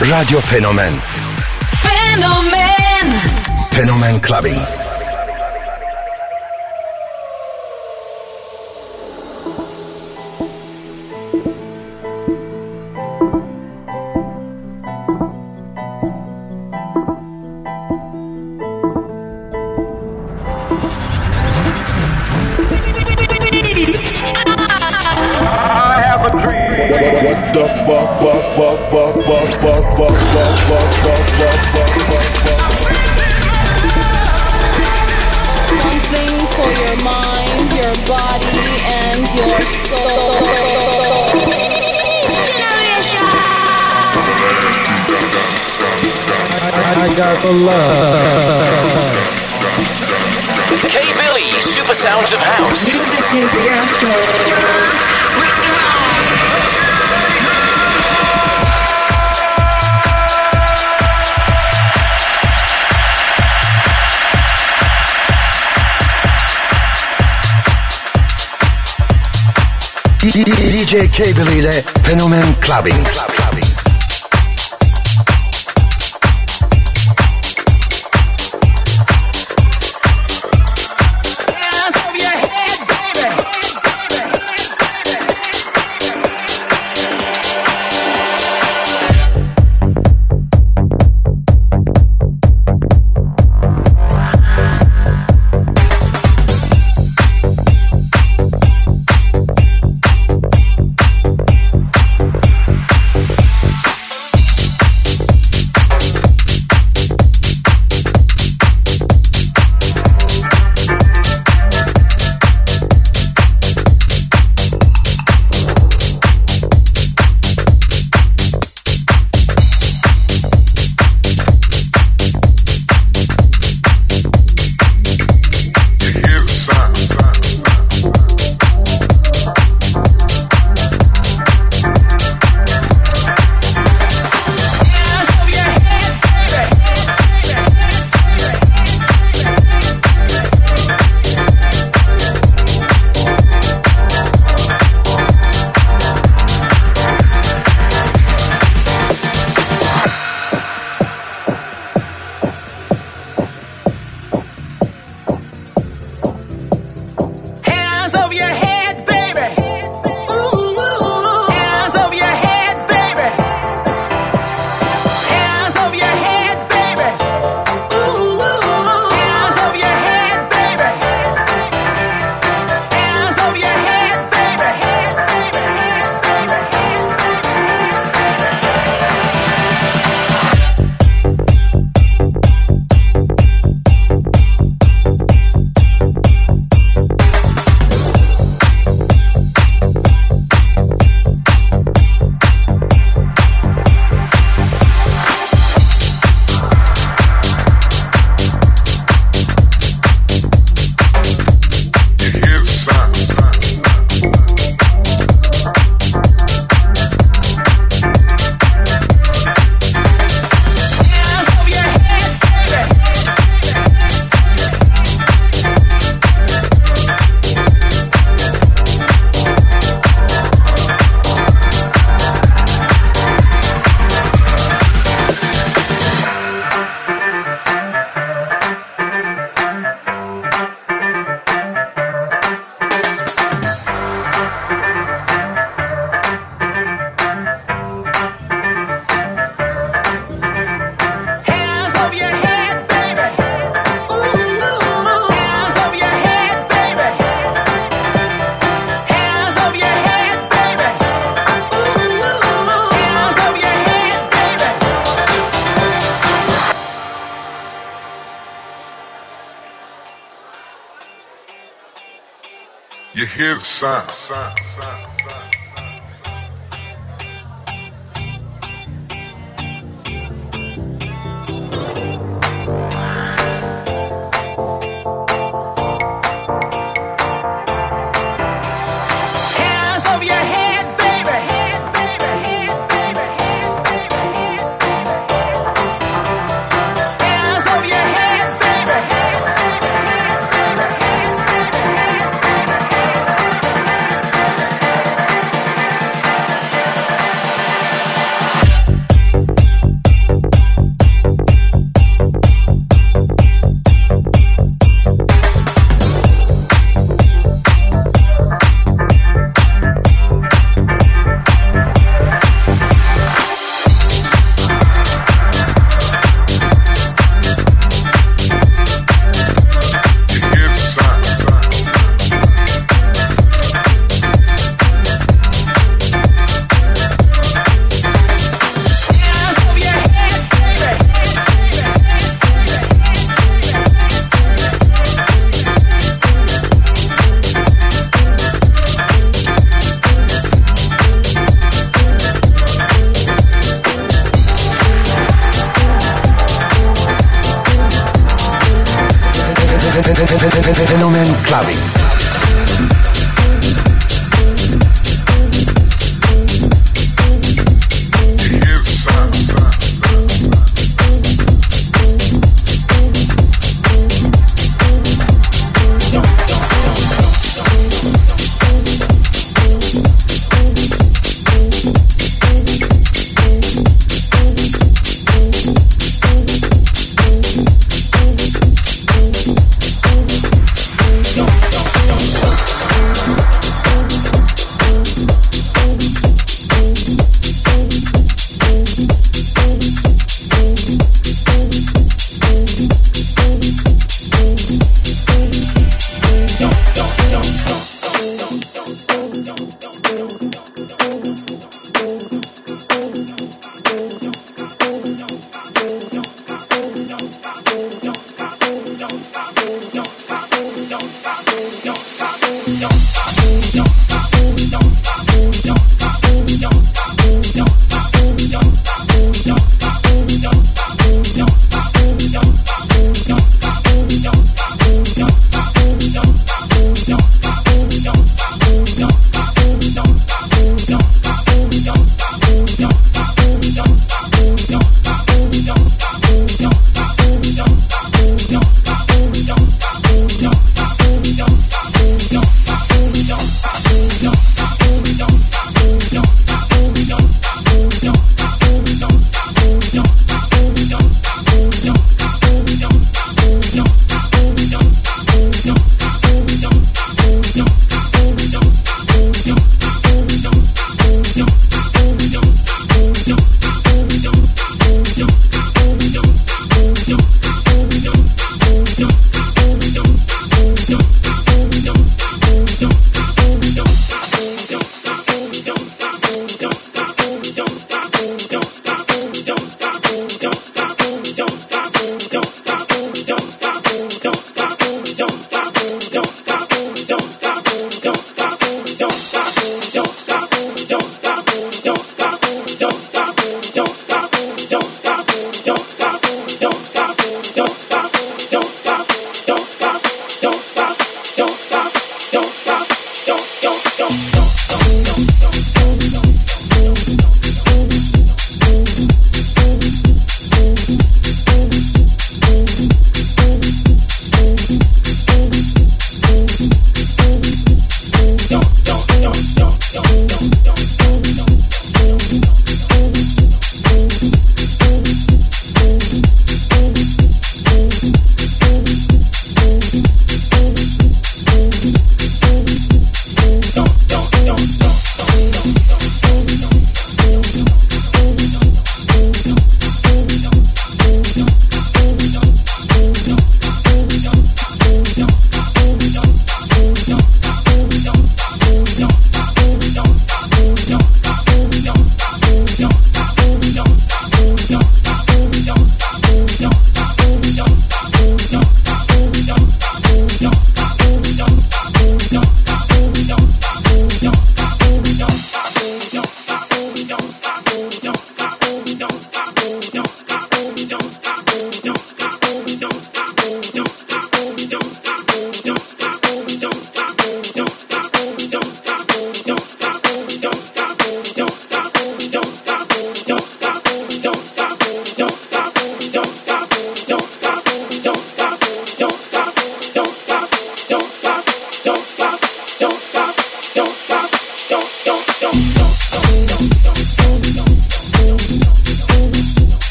Radyo Fenomen. Fenomen. Fenomen Clubbing. love. K Billy, Super Sounds of House. DJ K. Billy ile Fenomen Clubbing. Clubbing. sign. Phenomen Clubbing.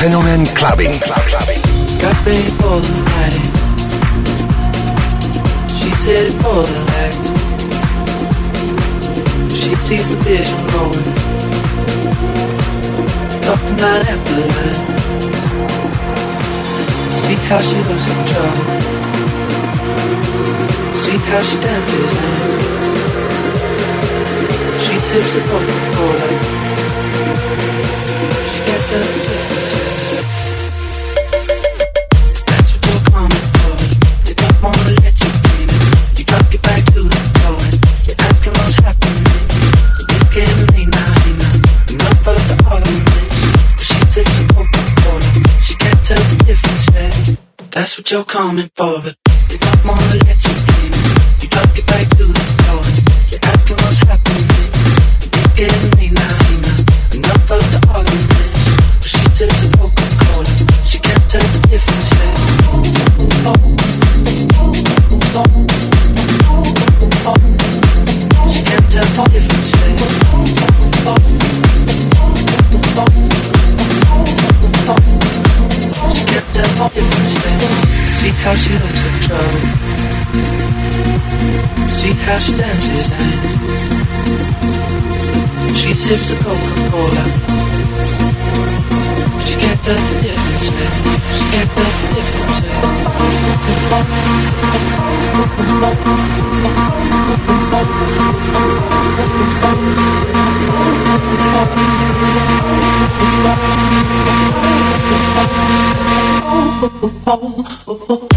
You're coming for, the night. She's headed for the light. She sees the vision growing. Up night after night. See how she looks in trouble. See how she dances now. She sips the Coca-Cola. She gets up but they don't wanna let you in. How she dances and she sips the Coca-Cola. She can't tell the difference, man. She can't tell the difference. Man. That's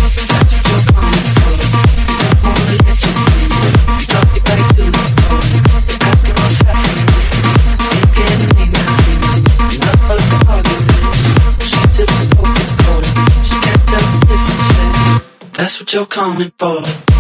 you're coming for.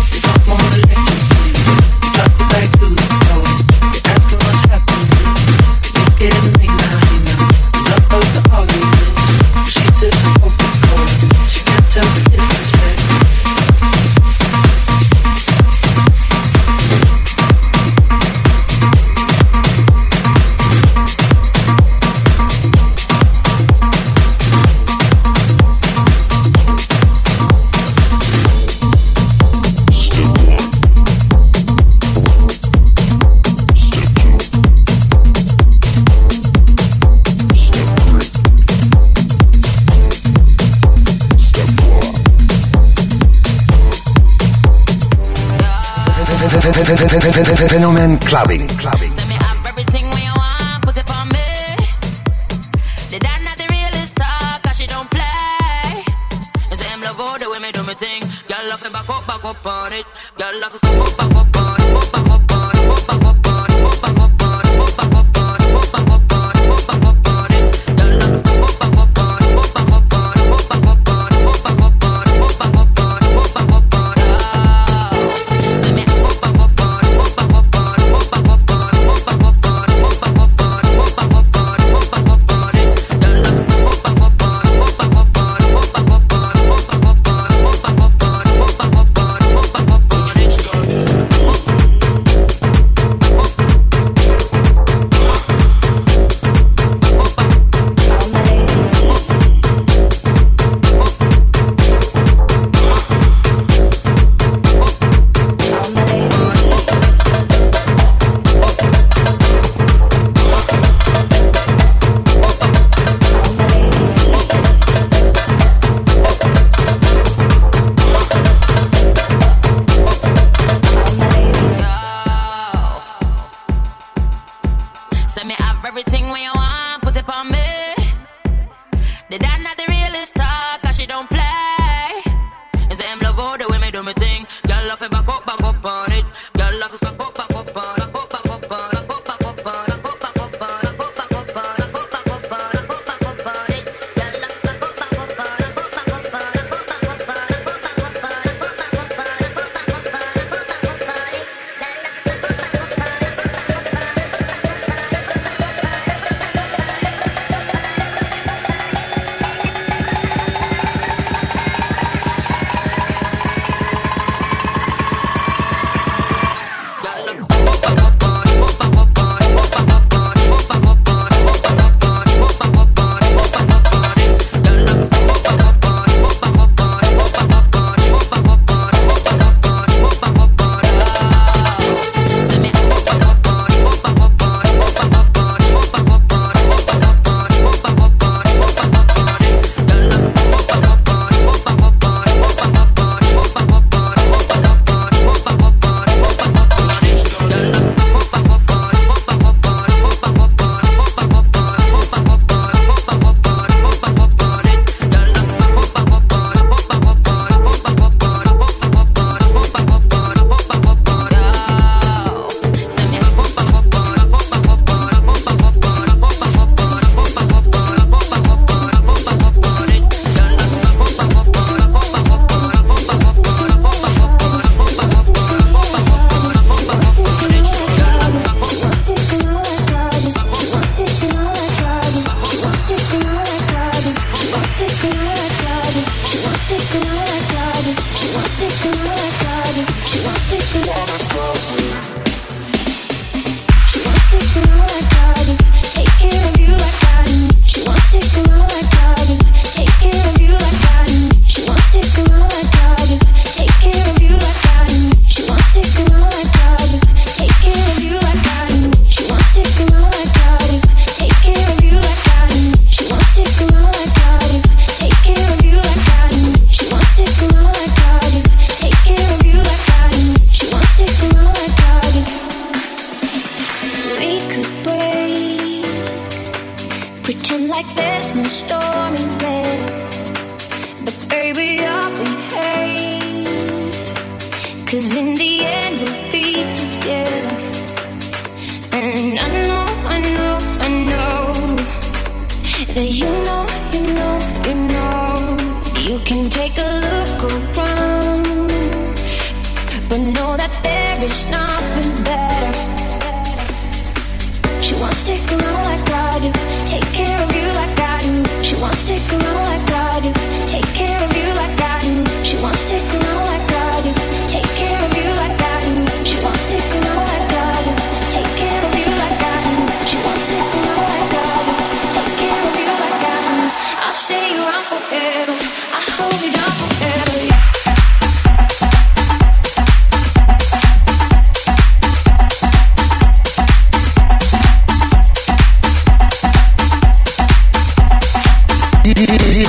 Clubbing. Baby,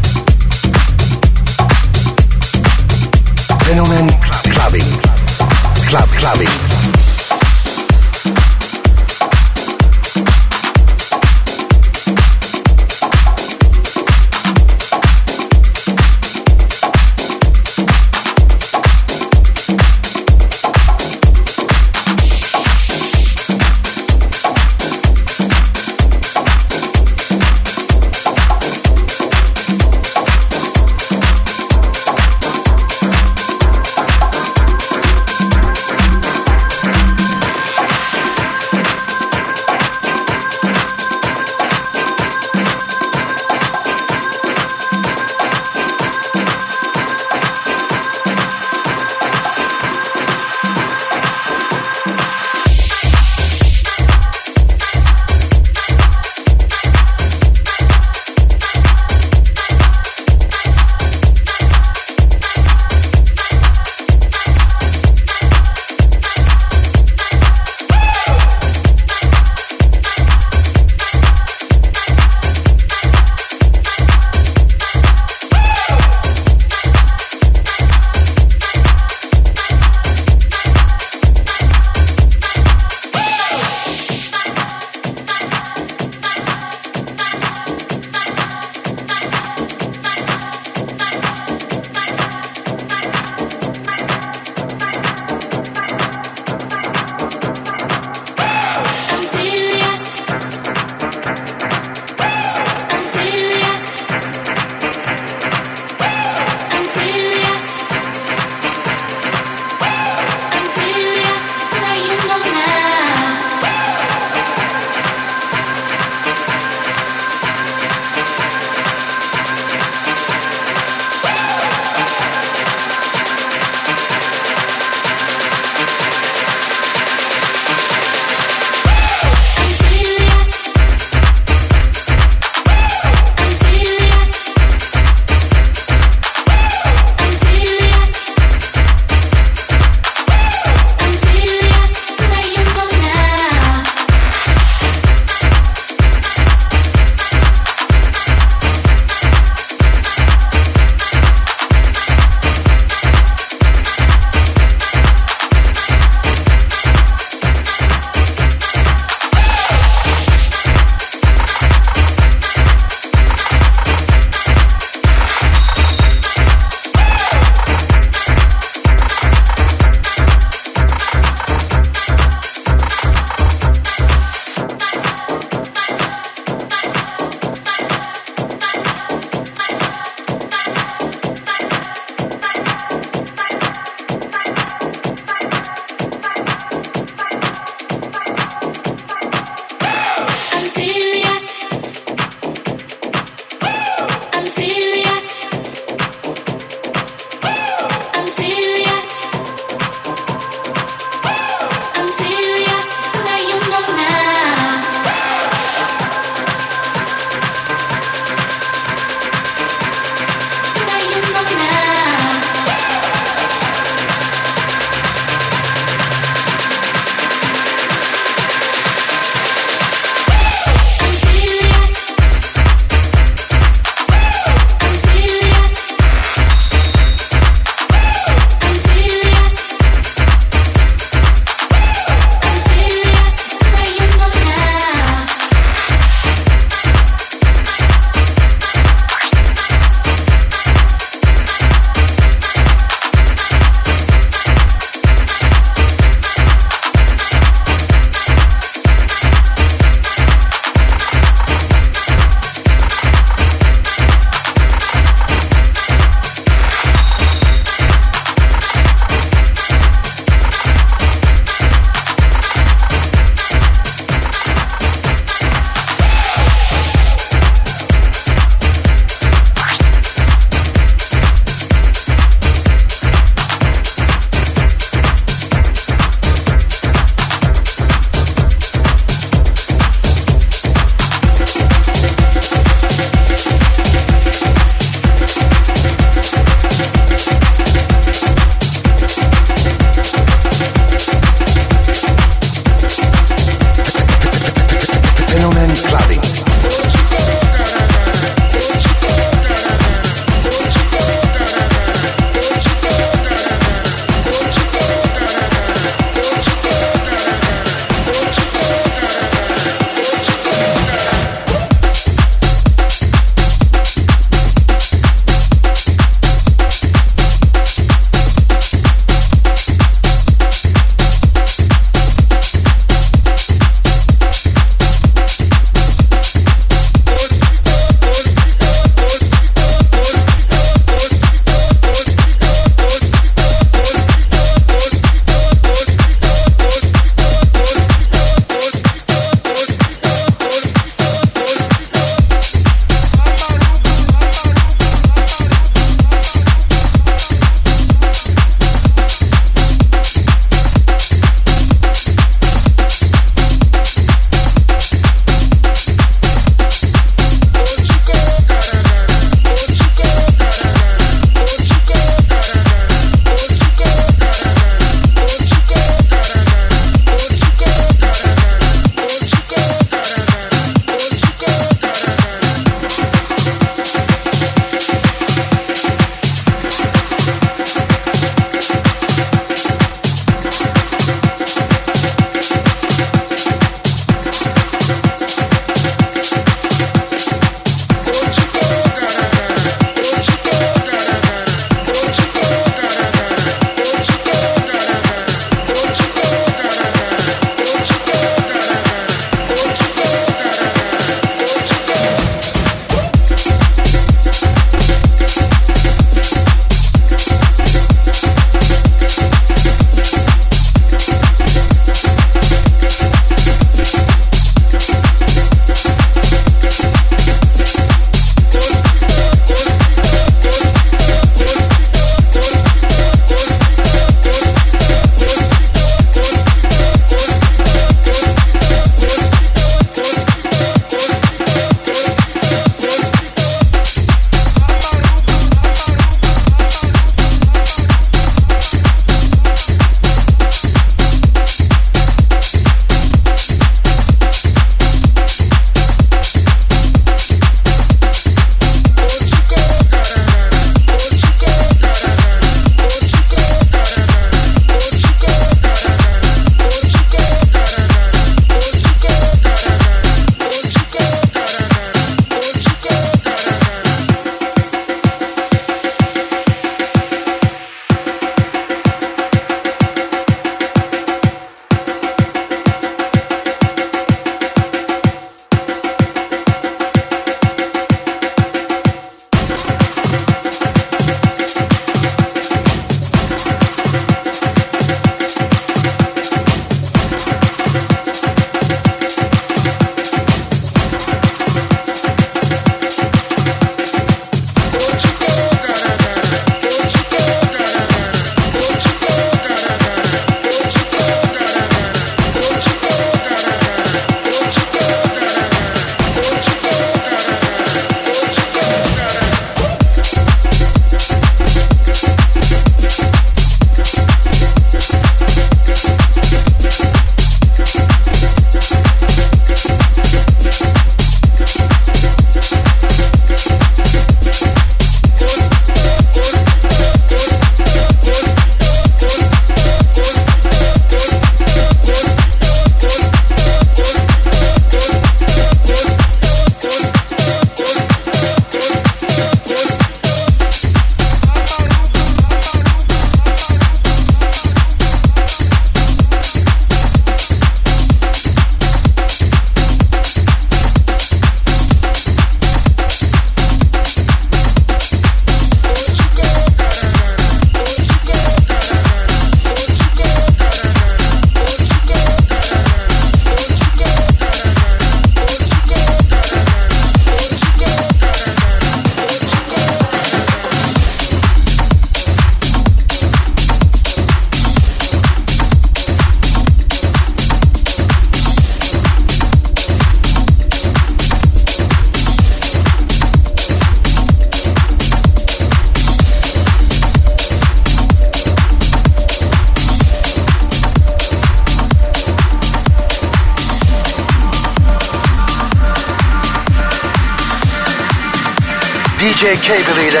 DJ Cable ile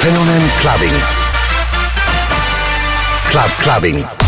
Fenomen Clubbing. Club Clubbing.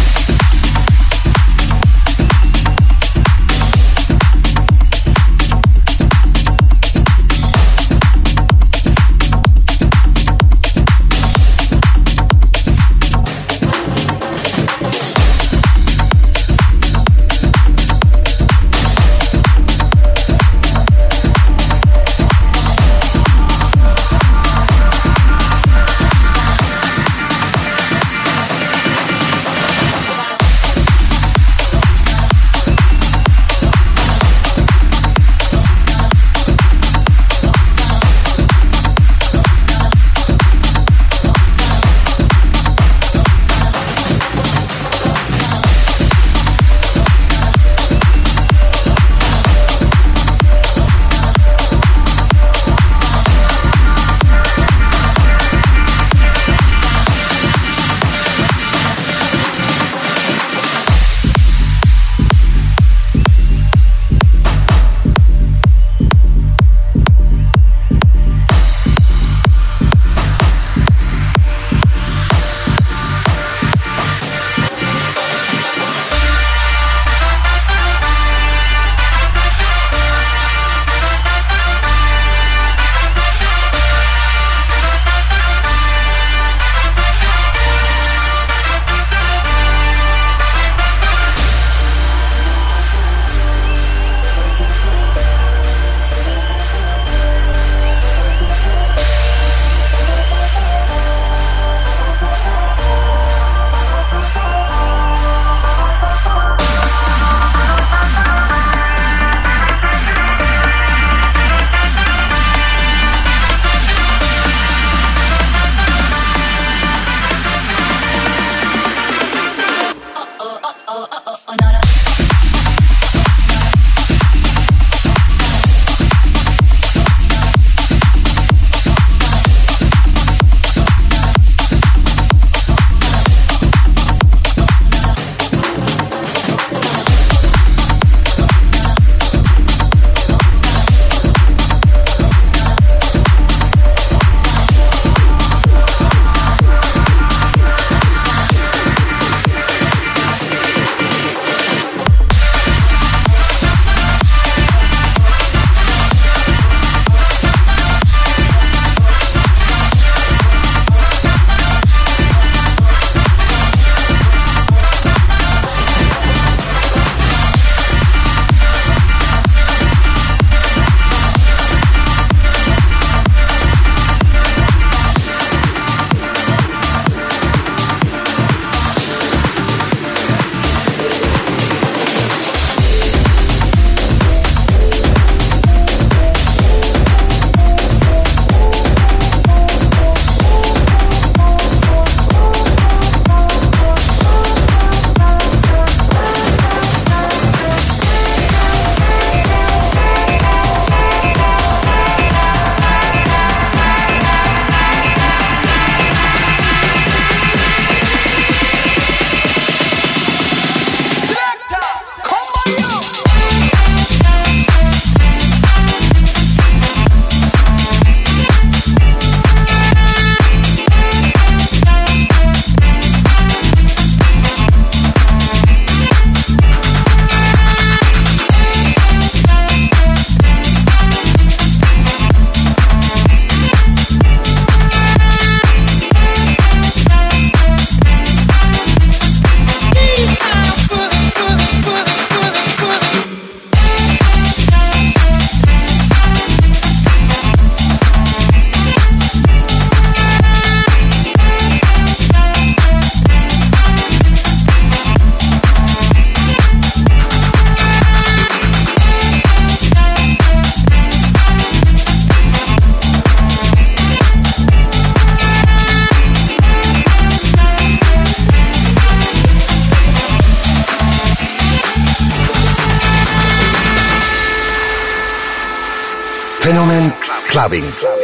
Clubbing.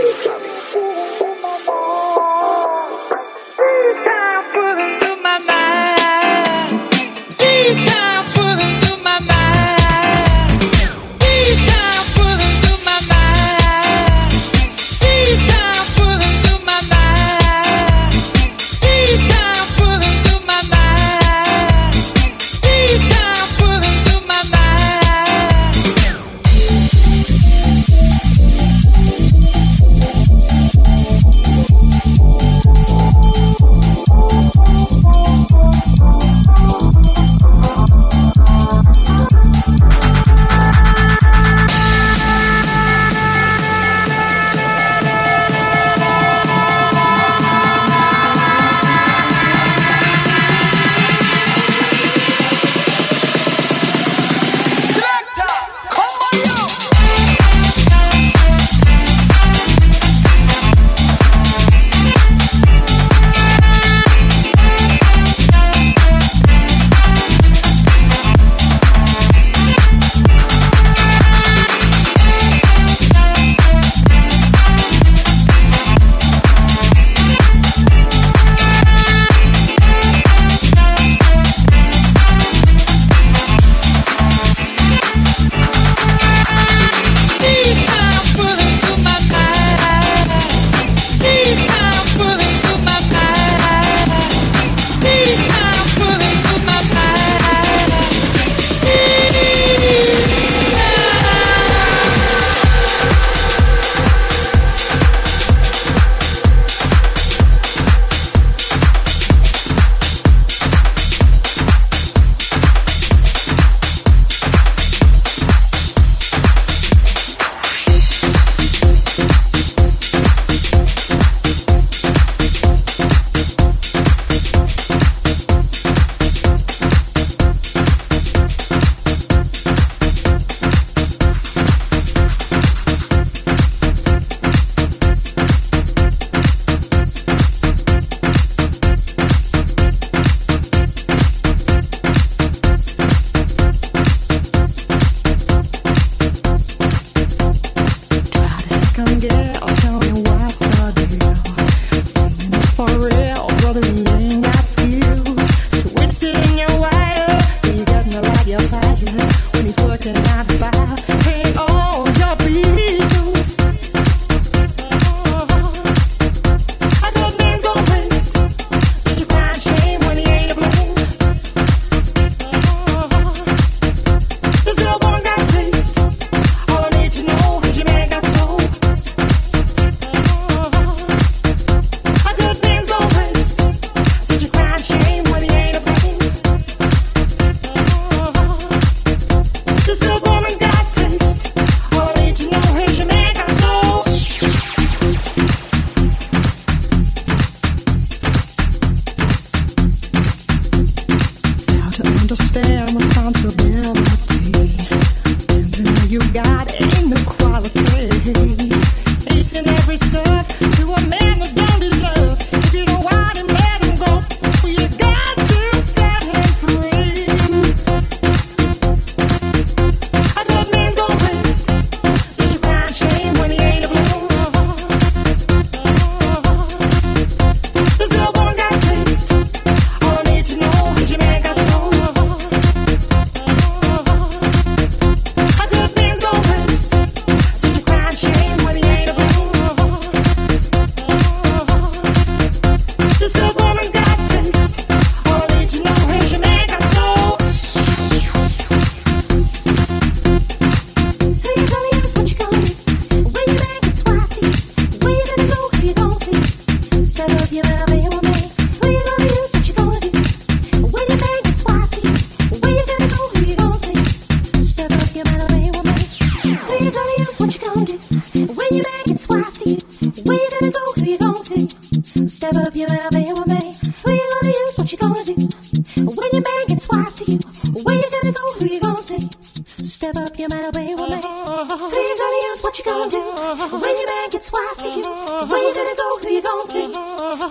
away woman. Three dollar use what you gonna do? When your man gets wise to you, where you gonna go? Who you gonna see?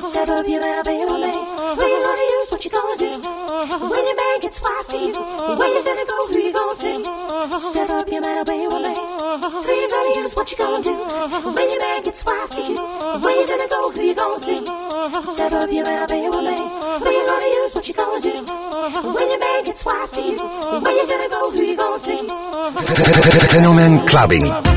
Step up your man away woman. Three dollar use what you gonna do? When your man gets wise to you, where you gonna go? Who you gonna see? Step up your man away woman. Three dollar use what you gonna do? When your man gets wise to you, where you gonna go? Who you gonna see? Step up your man away Fenomen Clubbing.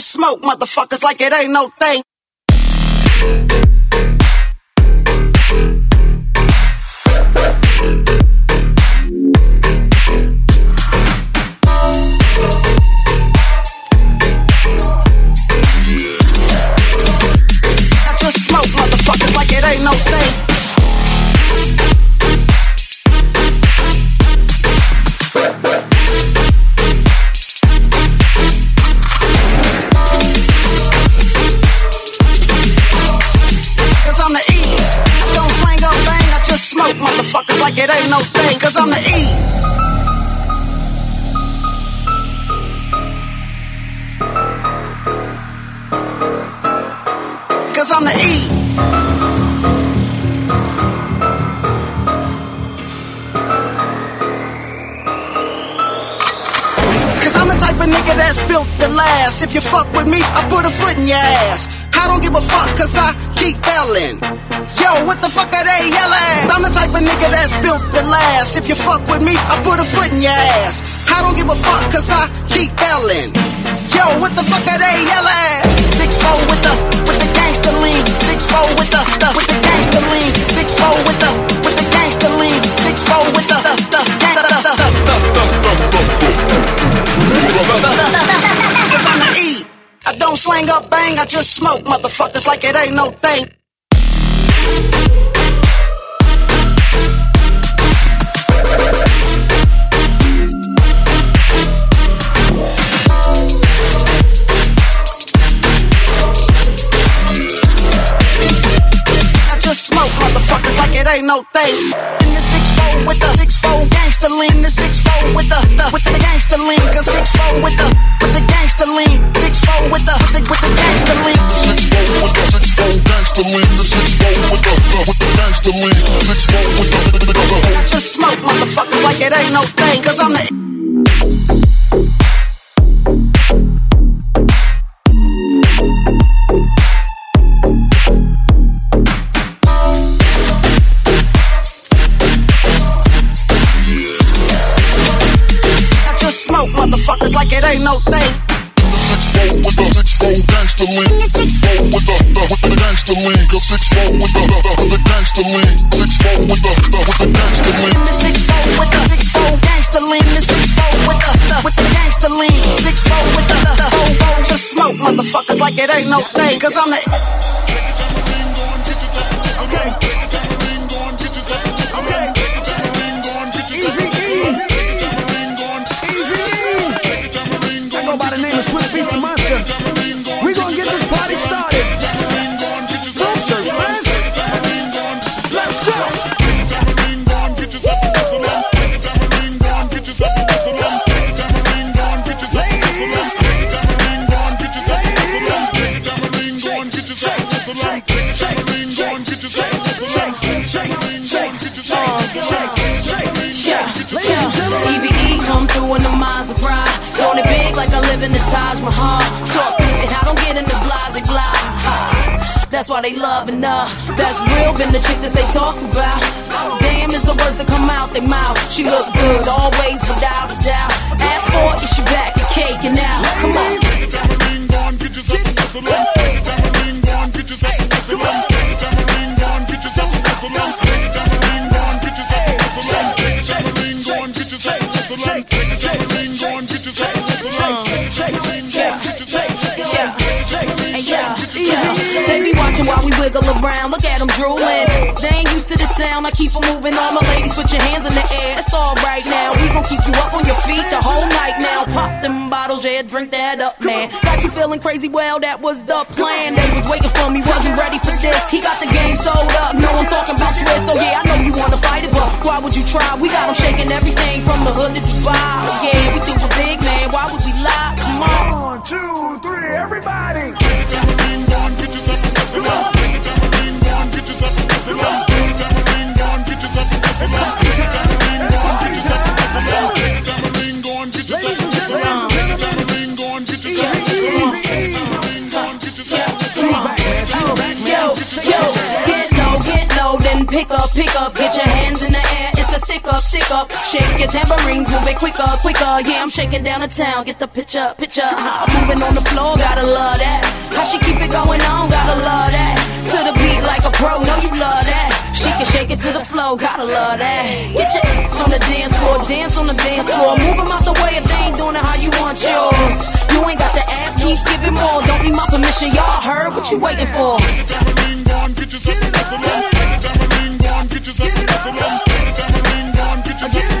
Smoke motherfuckers like it ain't no thing. Just smoke motherfuckers like it ain't no thing. I just smoke motherfuckers like it ain't no thing. Lean, the six with the the with the gangster lean, six with the the the the. I just smoke motherfuckers like it ain't no thing, cause I'm the I just smoke motherfuckers like it ain't no thing. Six four with the six four gangster lean, gangster lean, cause six four with the the the with the gangster lean, six four with the the with the gangster lean. In the six four with the six four gangster lean, the six four with the, the with the gangster lean, six four with the the, the whole whole just smoke motherfuckers like it ain't no thing, cause I'm the I go by the name of Swiss Beast the Monster. Doing it big like I live in the Taj Mahal. Talk and I don't get in the blase blah. That's why they loving her. That's real, been the chick that they talk about. Damn is the words that come out their mouth. She look good always, without a doubt. Ask for it, she back and caking out? Come on. They be watching while we wiggle around. Look at them drooling. They ain't used to the sound. I keep 'em moving. All my ladies, put your hands in the air. It's all right now. We gon' keep you up on your feet the whole night now. Pop them bottles, yeah, drink that up, man. Got you feeling crazy? Well, that was the plan. They was waiting for me, wasn't ready for this. He got the game sold up. No, I'm talking about Swiss. So yeah, I know you wanna fight it, but why would you try? We got 'em shaking everything from the hood to Dubai. Yeah, we do we're big, man. Why would we lie? Come on. One, two, three, everybody. Yo, yo, get low, then pick up, pick up, get your hands in the air. Stick up, stick up. Shake your tambourines, move it quicker, quicker. Yeah, I'm shaking down the town. Get the picture, picture. I'm moving on the floor, gotta love that. How she keep it going on, gotta love that. To the beat like a pro, know you love that. She can shake it to the flow, gotta love that. Get your ass on the dance floor, dance on the dance floor. Move them out the way if they ain't doing it how you want yours. You ain't got to ask, keep giving more. Don't need my permission, y'all heard what you waiting for.